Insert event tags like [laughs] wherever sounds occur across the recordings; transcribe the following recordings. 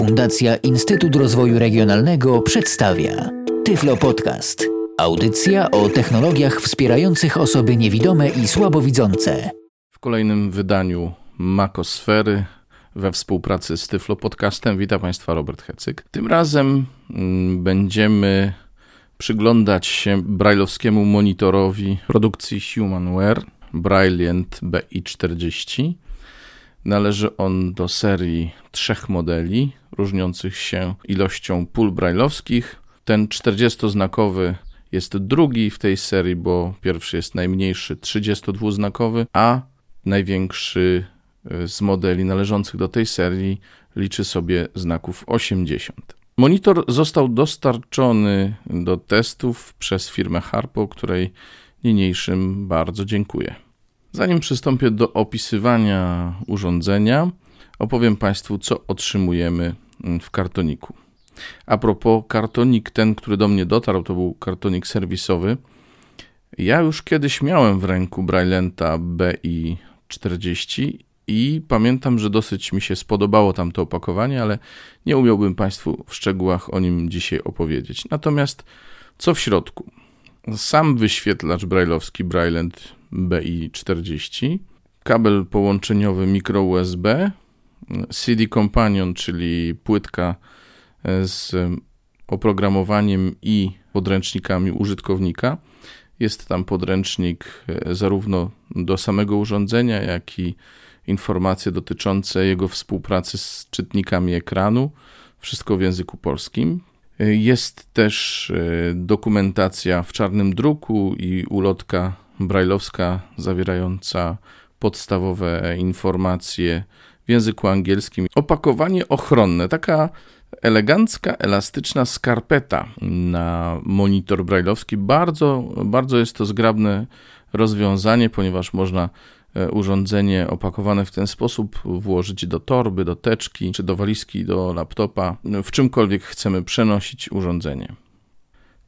Fundacja Instytut Rozwoju Regionalnego przedstawia Tyflo Podcast. Audycja o technologiach wspierających osoby niewidome i słabowidzące. W kolejnym wydaniu Makosfery we współpracy z Tyflo Podcastem witam Państwa Robert Hecyk. Tym razem mm, będziemy przyglądać się brajlowskiemu monitorowi produkcji Humanware Brilliant BI40 Należy on do serii trzech modeli, różniących się ilością pól brajlowskich. Ten 40-znakowy jest drugi w tej serii, bo pierwszy jest najmniejszy, 32-znakowy, a największy e, z modeli należących do tej serii liczy sobie znaków 80. Monitor został dostarczony do testów przez firmę Harpo, której niniejszym bardzo dziękuję. Zanim przystąpię do opisywania urządzenia, opowiem Państwu, co otrzymujemy w kartoniku. A propos, kartonik ten, który do mnie dotarł, to był kartonik serwisowy. Ja już kiedyś miałem w ręku Braillenta BI40 i pamiętam, że dosyć mi się spodobało tamto opakowanie, ale nie umiałbym Państwu w szczegółach o nim dzisiaj opowiedzieć. Natomiast co w środku? Sam wyświetlacz brailleowski Braillent BI40, kabel połączeniowy micro USB, CD Companion, czyli płytka z oprogramowaniem i podręcznikami użytkownika. Jest tam podręcznik zarówno do samego urządzenia, jak i informacje dotyczące jego współpracy z czytnikami ekranu. Wszystko w języku polskim. Jest też e, dokumentacja w czarnym druku i ulotka brajlowska zawierająca podstawowe informacje w języku angielskim. Opakowanie ochronne, taka elegancka, elastyczna skarpeta na monitor brajlowski. Bardzo, bardzo jest to zgrabne rozwiązanie, ponieważ można e, urządzenie opakowane w ten sposób włożyć do torby, do teczki, czy do walizki, do laptopa, w czymkolwiek chcemy przenosić urządzenie.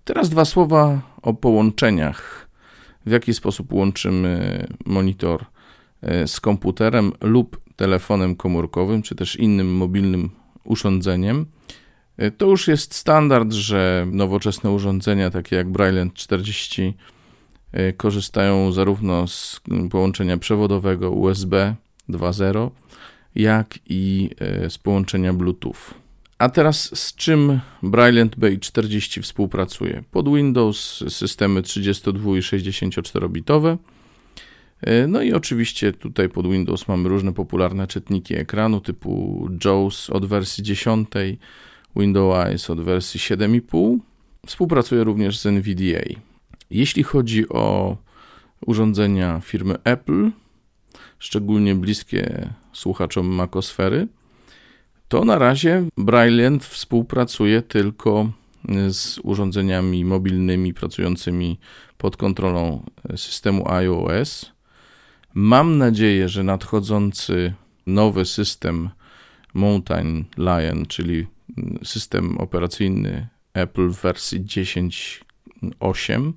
Teraz dwa słowa o połączeniach w jaki sposób łączymy monitor e, z komputerem lub telefonem komórkowym, czy też innym mobilnym urządzeniem. E, to już jest standard, że nowoczesne urządzenia takie jak Brilliant 40 e, korzystają zarówno z połączenia przewodowego USB 2.0, jak i z połączenia Bluetooth. A teraz z czym Brilliant BI40 współpracuje? Pod Windows systemy 32 i 64-bitowe. E, no i oczywiście tutaj pod Windows mamy różne popularne czytniki ekranu typu JAWS od wersji 10, Windows od wersji 7,5. Współpracuje również z NVDA. Jeśli chodzi o urządzenia firmy Apple, szczególnie bliskie słuchaczom Macosfery, to na razie Brilliant współpracuje tylko z urządzeniami mobilnymi pracującymi pod kontrolą systemu iOS. Mam nadzieję, że nadchodzący nowy system Mountain Lion, czyli system operacyjny Apple w wersji 10.8,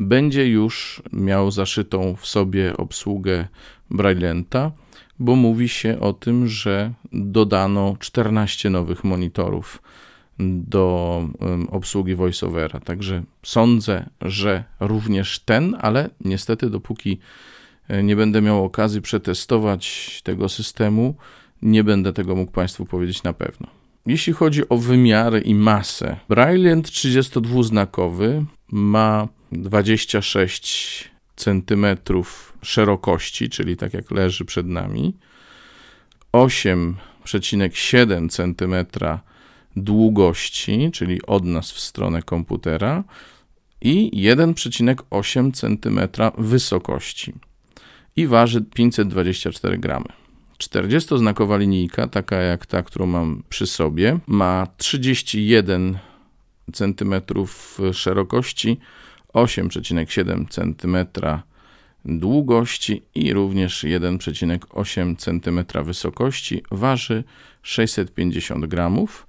będzie już miał zaszytą w sobie obsługę Brillianta bo mówi się o tym, że dodano 14 nowych monitorów do obsługi VoiceOvera. Także sądzę, że również ten, ale niestety dopóki nie będę miał okazji przetestować tego systemu, nie będę tego mógł Państwu powiedzieć na pewno. Jeśli chodzi o wymiary i masę, Brilliant 32-znakowy ma 26 cm szerokości, czyli tak jak leży przed nami, 8,7 cm długości, czyli od nas w stronę komputera i 1,8 cm wysokości i waży 524 gramy. 40-znakowa linijka, taka jak ta, którą mam przy sobie, ma 31 cm szerokości, 8,7 cm długości i również 1,8 cm wysokości, waży 650 gramów.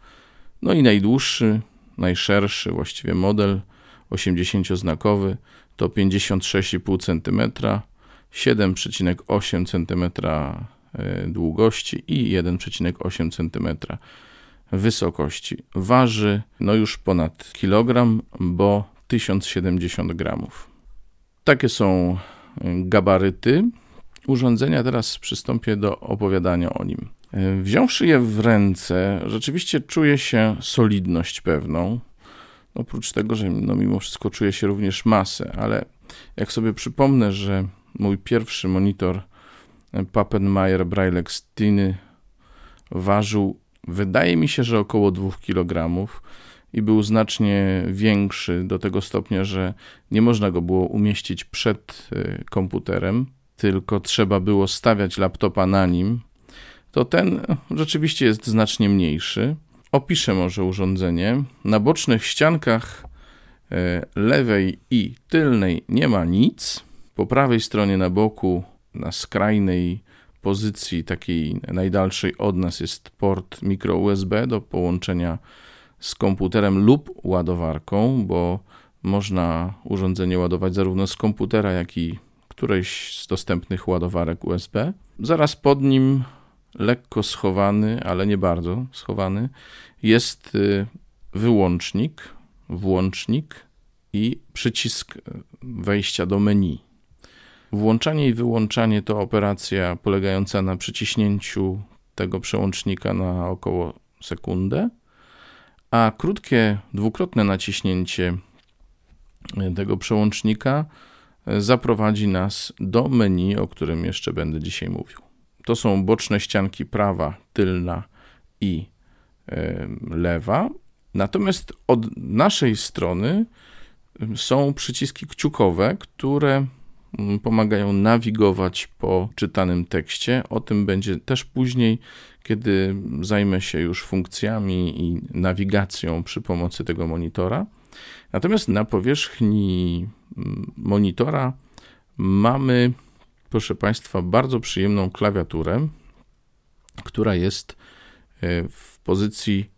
No i najdłuższy, najszerszy właściwie model 80-znakowy to 56,5 cm, 7,8 cm długości i 1,8 cm wysokości. Waży no już ponad kilogram, bo 1070 gramów. Takie są gabaryty urządzenia. Teraz przystąpię do opowiadania o nim. Wziąwszy je w ręce, rzeczywiście czuję się solidność pewną. Oprócz tego, że no mimo wszystko czuję się również masę, ale jak sobie przypomnę, że mój pierwszy monitor Pappenmeier Braille Extiny ważył, wydaje mi się, że około 2 kg i był znacznie większy do tego stopnia, że nie można go było umieścić przed y, komputerem, tylko trzeba było stawiać laptopa na nim, to ten rzeczywiście jest znacznie mniejszy. Opiszę może urządzenie. Na bocznych ściankach lewej i tylnej nie ma nic. Po prawej stronie na boku, na skrajnej pozycji, takiej najdalszej od nas, jest port micro USB do połączenia z komputerem lub ładowarką, bo można urządzenie ładować zarówno z komputera, jak i którejś z dostępnych ładowarek USB. Zaraz pod nim, lekko schowany, ale nie bardzo schowany, jest y, wyłącznik, włącznik i przycisk wejścia do menu. Włączanie i wyłączanie to operacja polegająca na przyciśnięciu tego przełącznika na około sekundę a krótkie, dwukrotne naciśnięcie tego przełącznika zaprowadzi nas do menu, o którym jeszcze będę dzisiaj mówił. To są boczne ścianki prawa, tylna i lewa. Natomiast od naszej strony są przyciski kciukowe, które pomagają nawigować po czytanym tekście. O tym będzie też później, kiedy zajmę się już funkcjami i nawigacją przy pomocy tego monitora. Natomiast na powierzchni mm, monitora mamy, proszę Państwa, bardzo przyjemną klawiaturę, która jest e, w pozycji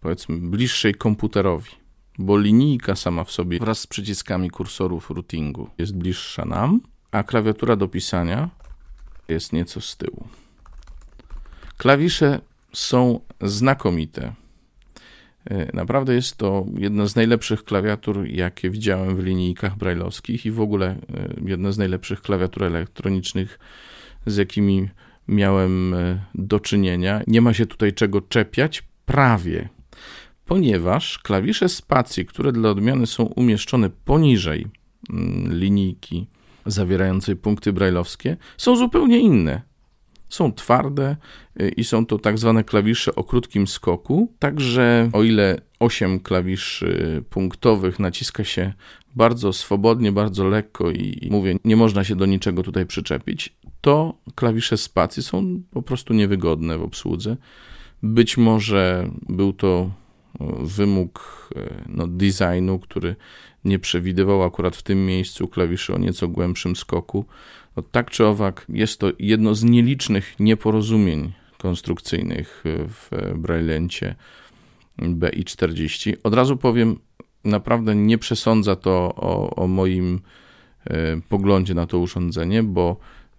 powiedzmy bliższej komputerowi, bo linijka sama w sobie wraz z przyciskami kursorów routingu jest bliższa nam, a klawiatura do pisania jest nieco z tyłu. Klawisze są znakomite. E, naprawdę jest to jedna z najlepszych klawiatur, jakie widziałem w linijkach brajlowskich i w ogóle e, jedna z najlepszych klawiatur elektronicznych, z jakimi miałem e, do czynienia. Nie ma się tutaj czego czepiać, prawie, ponieważ klawisze spacji, które dla odmiany są umieszczone poniżej mm, linijki zawierającej punkty brajlowskie, są zupełnie inne. Są twarde y, i są to tak zwane klawisze o krótkim skoku. Także o ile 8 klawiszy punktowych naciska się bardzo swobodnie, bardzo lekko i mówię, nie można się do niczego tutaj przyczepić, to klawisze spacji są po prostu niewygodne w obsłudze. Być może był to wymóg e, no, designu, który nie przewidywał akurat w tym miejscu klawiszy o nieco głębszym skoku. No, tak czy owak, jest to jedno z nielicznych nieporozumień konstrukcyjnych w Braille'encie BI40. Od razu powiem, naprawdę nie przesądza to o, o moim e, poglądzie na to urządzenie, bo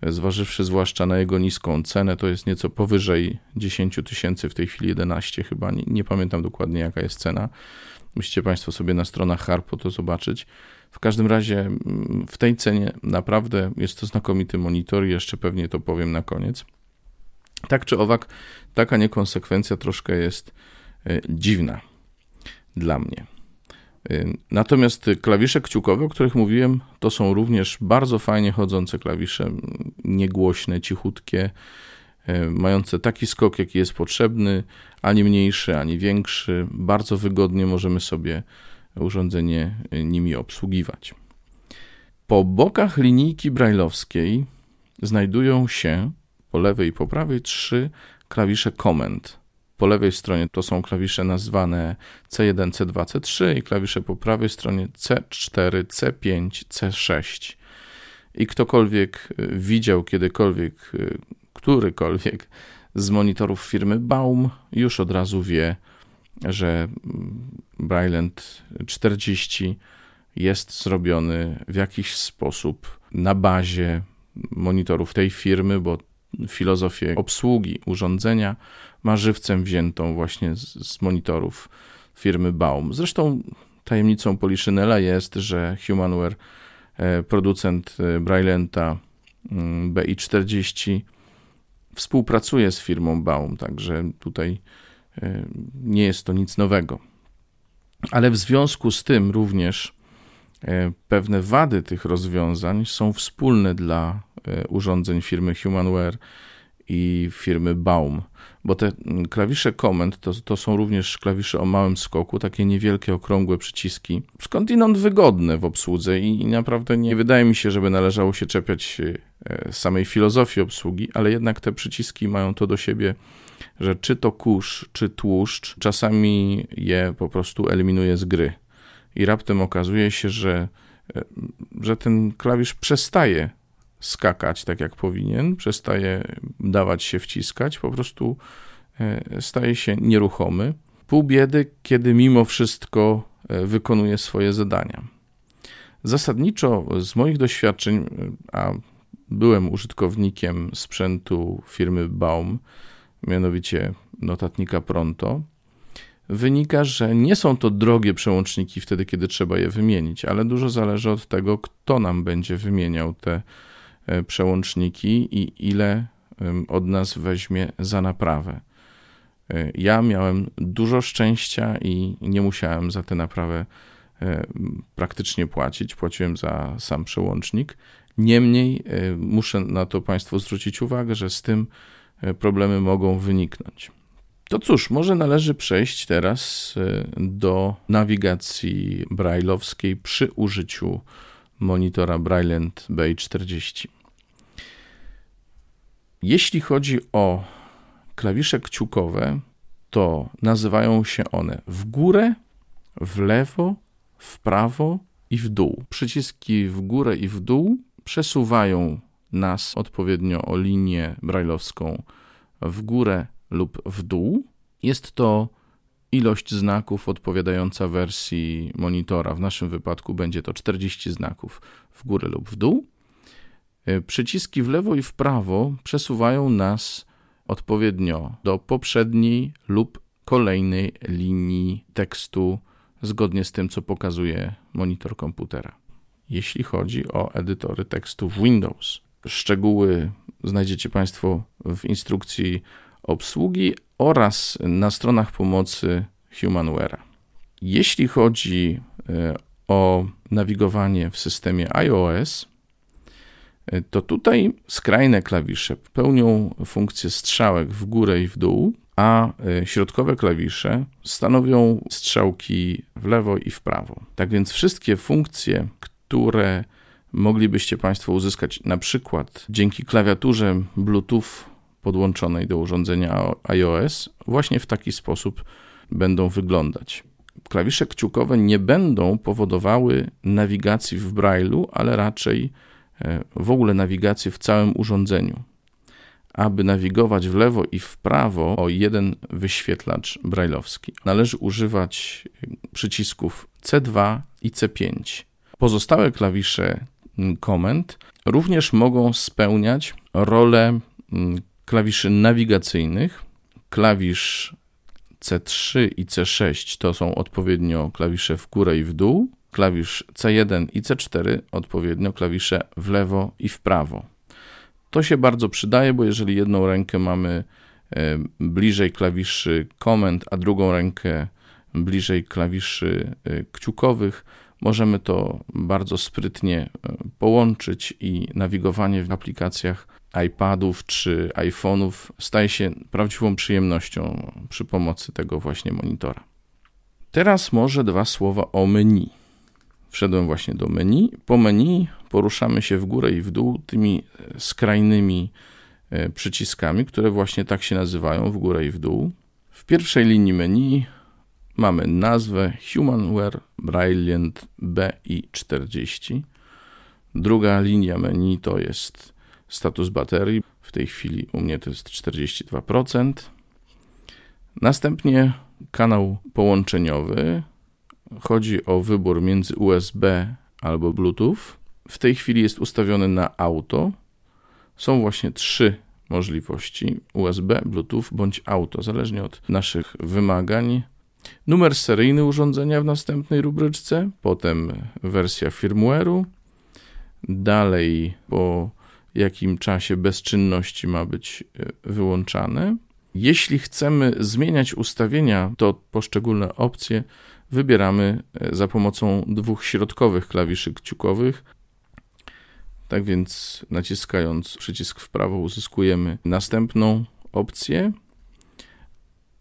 zważywszy zwłaszcza na jego niską cenę, to jest nieco powyżej 10 tysięcy, w tej chwili 11 chyba, nie, nie, pamiętam dokładnie jaka jest cena. Musicie Państwo sobie na stronach Harpo to zobaczyć. W każdym razie mm, w tej cenie naprawdę jest to znakomity monitor i jeszcze pewnie to powiem na koniec. Tak czy owak, taka niekonsekwencja troszkę jest e, dziwna dla mnie. Y, natomiast klawisze kciukowe, o których mówiłem, to są również bardzo fajnie chodzące klawisze, niegłośne, cichutkie, y, mające taki skok, jaki jest potrzebny, ani mniejszy, ani większy. Bardzo wygodnie możemy sobie urządzenie nimi obsługiwać. Po bokach linijki brajlowskiej znajdują się po lewej i po prawej trzy klawisze komend. Po lewej stronie to są klawisze nazwane C1, C2, C3 i klawisze po prawej stronie C4, C5, C6. I ktokolwiek y, widział kiedykolwiek y, którykolwiek z monitorów firmy Baum, już od razu wie, że mm, Bryland 40 jest zrobiony w jakiś sposób na bazie monitorów tej firmy, bo filozofię obsługi urządzenia ma żywcem wziętą właśnie z, z monitorów firmy Baum. Zresztą tajemnicą Poliszynela jest, że Humanware, e, producent e, Braillenta mm, BI40, współpracuje z firmą Baum, także tutaj e, nie jest to nic nowego. Ale w związku z tym również pewne wady tych rozwiązań są wspólne dla urządzeń firmy Humanware i firmy Baum bo te klawisze komend to, to są również klawisze o małym skoku, takie niewielkie, okrągłe przyciski, skądinąd wygodne w obsłudze i, i naprawdę nie wydaje mi się, żeby należało się czepiać e, samej filozofii obsługi, ale jednak te przyciski mają to do siebie, że czy to kurz, czy tłuszcz, czasami je po prostu eliminuje z gry. I raptem okazuje się, że, e, że ten klawisz przestaje skakać tak jak powinien, przestaje dawać się wciskać, po prostu e, staje się nieruchomy. Pół biedy, kiedy mimo wszystko e, wykonuje swoje zadania. Zasadniczo z moich doświadczeń, e, a byłem użytkownikiem sprzętu firmy Baum, mianowicie notatnika Pronto, wynika, że nie są to drogie przełączniki wtedy, kiedy trzeba je wymienić, ale dużo zależy od tego, kto nam będzie wymieniał te przełączniki i ile od nas weźmie za naprawę. E, ja miałem dużo szczęścia i nie musiałem za tę naprawę e, praktycznie płacić. Płaciłem za sam przełącznik. Niemniej muszę na to Państwu zwrócić uwagę, że z tym problemy mogą wyniknąć. To cóż, może należy przejść teraz do nawigacji brailleowskiej przy użyciu monitora Braillant BI40. Jeśli chodzi o klawisze kciukowe, to nazywają się one w górę, w lewo, w prawo i w dół. Przyciski w górę i w dół przesuwają nas odpowiednio o linię brajlowską w górę lub w dół. Jest to ilość znaków odpowiadająca wersji monitora. W naszym wypadku będzie to 40 znaków w górę lub w dół. E, przyciski w lewo i w prawo przesuwają nas odpowiednio do poprzedniej lub kolejnej linii tekstu, zgodnie z tym, co pokazuje monitor komputera. Jeśli chodzi o edytory tekstu w Windows, szczegóły znajdziecie Państwo w instrukcji obsługi oraz na stronach pomocy Humanware'a. Jeśli chodzi e, o nawigowanie w systemie iOS, to tutaj skrajne klawisze pełnią funkcję strzałek w górę i w dół, a e, środkowe klawisze stanowią strzałki w lewo i w prawo. Tak więc wszystkie funkcje, które moglibyście Państwo uzyskać na przykład dzięki klawiaturze Bluetooth podłączonej do urządzenia iOS, właśnie w taki sposób będą wyglądać. Klawisze kciukowe nie będą powodowały nawigacji w Braille'u, ale raczej w ogóle nawigację w całym urządzeniu. Aby nawigować w lewo i w prawo o jeden wyświetlacz brajlowski, należy używać przycisków C2 i C5. Pozostałe klawisze komend również mogą spełniać rolę klawiszy nawigacyjnych. Klawisz C3 i C6 to są odpowiednio klawisze w górę i w dół, klawisz C1 i C4 odpowiednio klawisze w lewo i w prawo. To się bardzo przydaje, bo jeżeli jedną rękę mamy e, bliżej klawiszy komend, a drugą rękę bliżej klawiszy e, kciukowych, możemy to bardzo sprytnie e, połączyć i nawigowanie w aplikacjach iPadów czy iPhone'ów staje się prawdziwą przyjemnością przy pomocy tego właśnie monitora. Teraz może dwa słowa o menu. Wszedłem właśnie do menu. Po menu poruszamy się w górę i w dół tymi e, skrajnymi e, przyciskami, które właśnie tak się nazywają w górę i w dół. W pierwszej linii menu mamy nazwę Humanware Brilliant BI40. Druga linia menu to jest status baterii. W tej chwili u mnie to jest 42%. Następnie kanał połączeniowy, Chodzi o wybór między USB albo Bluetooth. W tej chwili jest ustawiony na auto. Są właśnie trzy możliwości USB, Bluetooth bądź auto, zależnie od naszych wymagań. Numer seryjny urządzenia w następnej rubryczce, potem wersja firmware'u, dalej po jakim czasie bezczynności ma być e, wyłączane. Jeśli chcemy zmieniać ustawienia, to poszczególne opcje wybieramy e, za pomocą dwóch środkowych klawiszy kciukowych. Tak więc naciskając przycisk w prawo uzyskujemy następną opcję,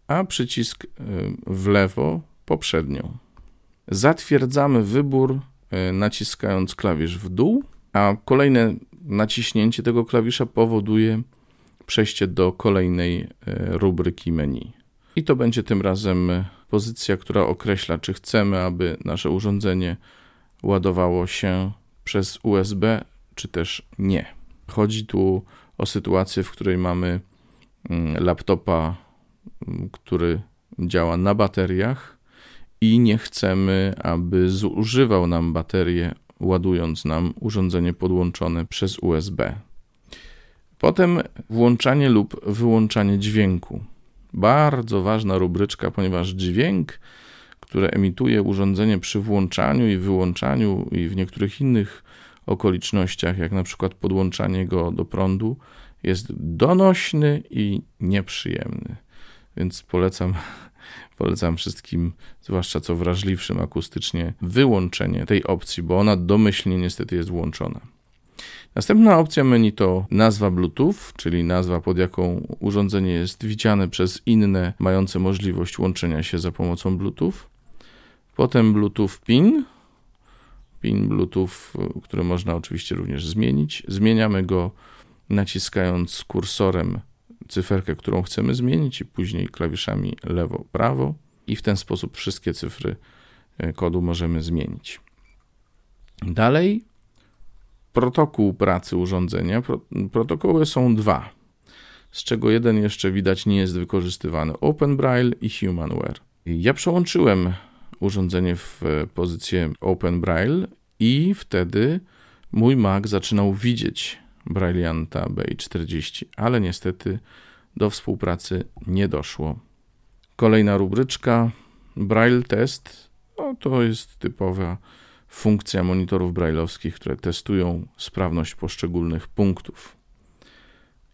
a przycisk e, w lewo poprzednią. Zatwierdzamy wybór naciskając klawisz w dół, a kolejne naciśnięcie tego klawisza powoduje przejście do kolejnej e, rubryki menu. I to będzie tym razem pozycja, która określa, czy chcemy, aby nasze urządzenie ładowało się przez USB, czy też nie. Chodzi tu o sytuację, w której mamy mm, laptopa, mm, który działa na bateriach i nie chcemy, aby zużywał nam baterię ładując nam urządzenie podłączone przez USB. Potem włączanie lub wyłączanie dźwięku. Bardzo ważna rubryczka, ponieważ dźwięk, który emituje urządzenie przy włączaniu i wyłączaniu i w niektórych innych okolicznościach, jak na przykład podłączanie go do prądu, jest donośny i nieprzyjemny. Więc polecam [laughs] Polecam wszystkim, zwłaszcza co wrażliwszym akustycznie, wyłączenie tej opcji, bo ona domyślnie niestety jest włączona. Następna opcja menu to nazwa Bluetooth, czyli nazwa pod jaką urządzenie jest widziane przez inne mające możliwość łączenia się za pomocą Bluetooth. Potem Bluetooth PIN, PIN Bluetooth, który można oczywiście również zmienić. Zmieniamy go naciskając kursorem cyferkę, którą chcemy zmienić, i później klawiszami lewo-prawo, i w ten sposób wszystkie cyfry e, kodu możemy zmienić. Dalej, protokół pracy urządzenia. Protokoły są dwa, z czego jeden jeszcze widać nie jest wykorzystywany: Open Braille i Humanware. Ja przełączyłem urządzenie w e, pozycję Open Braille i wtedy mój Mac zaczynał widzieć Brailleanta BI40, ale niestety do współpracy nie doszło. Kolejna rubryczka Braille Test. No, to jest typowa funkcja monitorów brailleowskich, które testują sprawność poszczególnych punktów.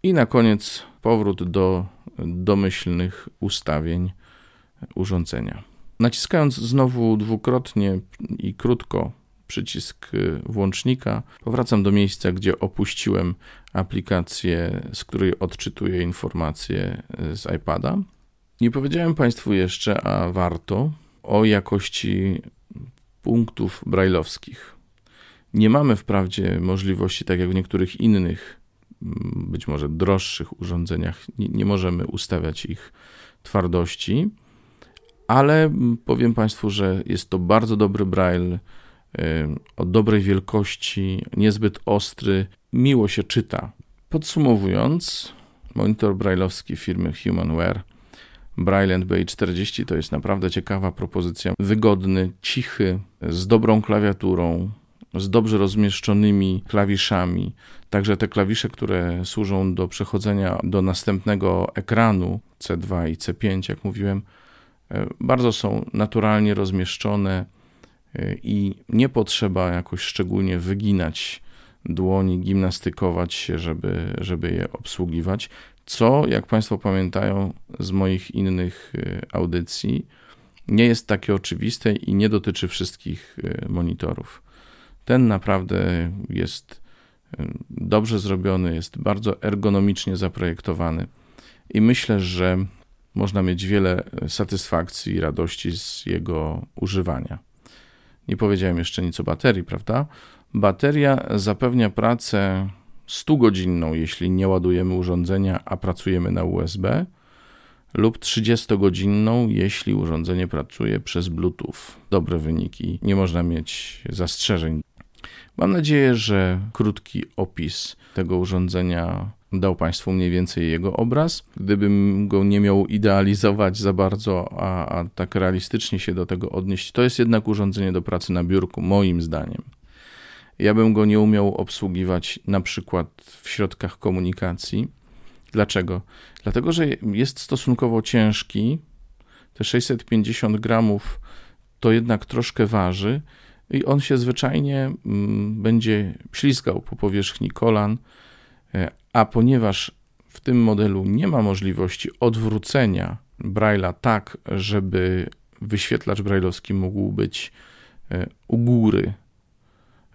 I na koniec powrót do domyślnych ustawień urządzenia. Naciskając znowu dwukrotnie i krótko przycisk włącznika. Powracam do miejsca, gdzie opuściłem aplikację, z której odczytuję informacje z iPada. Nie powiedziałem Państwu jeszcze, a warto, o jakości punktów brailleowskich. Nie mamy wprawdzie możliwości, tak jak w niektórych innych, mm, być może droższych urządzeniach, nie, nie możemy ustawiać ich twardości, ale powiem Państwu, że jest to bardzo dobry braille o dobrej wielkości, niezbyt ostry, miło się czyta. Podsumowując, monitor brailleowski firmy Humanware Braille BI40 to jest naprawdę ciekawa propozycja. Wygodny, cichy, z dobrą klawiaturą, z dobrze rozmieszczonymi klawiszami. Także te klawisze, które służą do przechodzenia do następnego ekranu C2 i C5, jak mówiłem, e, bardzo są naturalnie rozmieszczone i nie potrzeba jakoś szczególnie wyginać dłoni, gimnastykować się, żeby, żeby je obsługiwać. Co, jak Państwo pamiętają z moich innych y, audycji, nie jest takie oczywiste i nie dotyczy wszystkich y, monitorów. Ten naprawdę jest y, dobrze zrobiony, jest bardzo ergonomicznie zaprojektowany i myślę, że można mieć wiele satysfakcji i radości z jego używania. Nie powiedziałem jeszcze nic o baterii, prawda? Bateria zapewnia pracę 100-godzinną, jeśli nie ładujemy urządzenia, a pracujemy na USB, lub 30-godzinną, jeśli urządzenie pracuje przez Bluetooth. Dobre wyniki, nie można mieć zastrzeżeń. Mam nadzieję, że krótki opis tego urządzenia dał Państwu mniej więcej jego obraz. Gdybym go nie miał idealizować za bardzo, a, a tak realistycznie się do tego odnieść, to jest jednak urządzenie do pracy na biurku, moim zdaniem. Ja bym go nie umiał obsługiwać na przykład w środkach komunikacji, Dlaczego? Dlatego, że jest stosunkowo ciężki. Te 650 gramów to jednak troszkę waży i on się zwyczajnie mm, będzie ślizgał po powierzchni kolan, e, a ponieważ w tym modelu nie ma możliwości odwrócenia Braille'a tak, żeby wyświetlacz brailleowski mógł być e, u góry,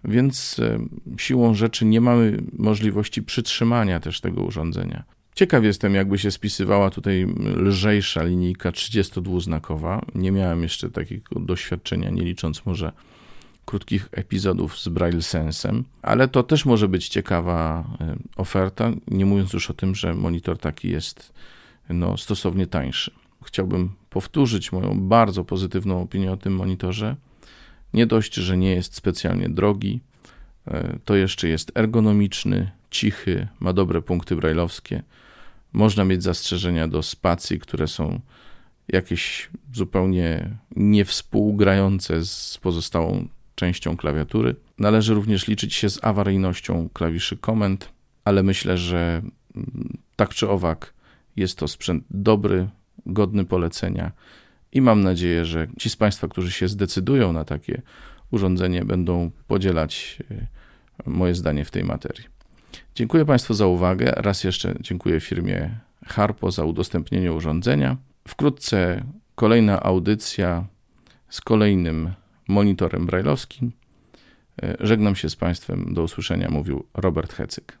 więc e, siłą rzeczy nie mamy możliwości przytrzymania też tego urządzenia. Ciekaw jestem, jakby się spisywała tutaj lżejsza linijka 32-znakowa. Nie miałem jeszcze takiego doświadczenia, nie licząc może krótkich epizodów z Braille Sensem, ale to też może być ciekawa e, oferta, nie mówiąc już o tym, że monitor taki jest no, stosownie tańszy. Chciałbym powtórzyć moją bardzo pozytywną opinię o tym monitorze. Nie dość, że nie jest specjalnie drogi, e, to jeszcze jest ergonomiczny, cichy, ma dobre punkty brajlowskie. Można mieć zastrzeżenia do spacji, które są jakieś zupełnie niewspółgrające z pozostałą częścią klawiatury. Należy również liczyć się z awaryjnością klawiszy komend, ale myślę, że mm, tak czy owak jest to sprzęt dobry, godny polecenia i mam nadzieję, że ci z Państwa, którzy się zdecydują na takie urządzenie, będą podzielać e, moje zdanie w tej materii. Dziękuję Państwu za uwagę. Raz jeszcze dziękuję firmie Harpo za udostępnienie urządzenia. Wkrótce kolejna audycja z kolejnym monitorem brajlowskim. E, żegnam się z Państwem. Do usłyszenia, mówił Robert Hecyk.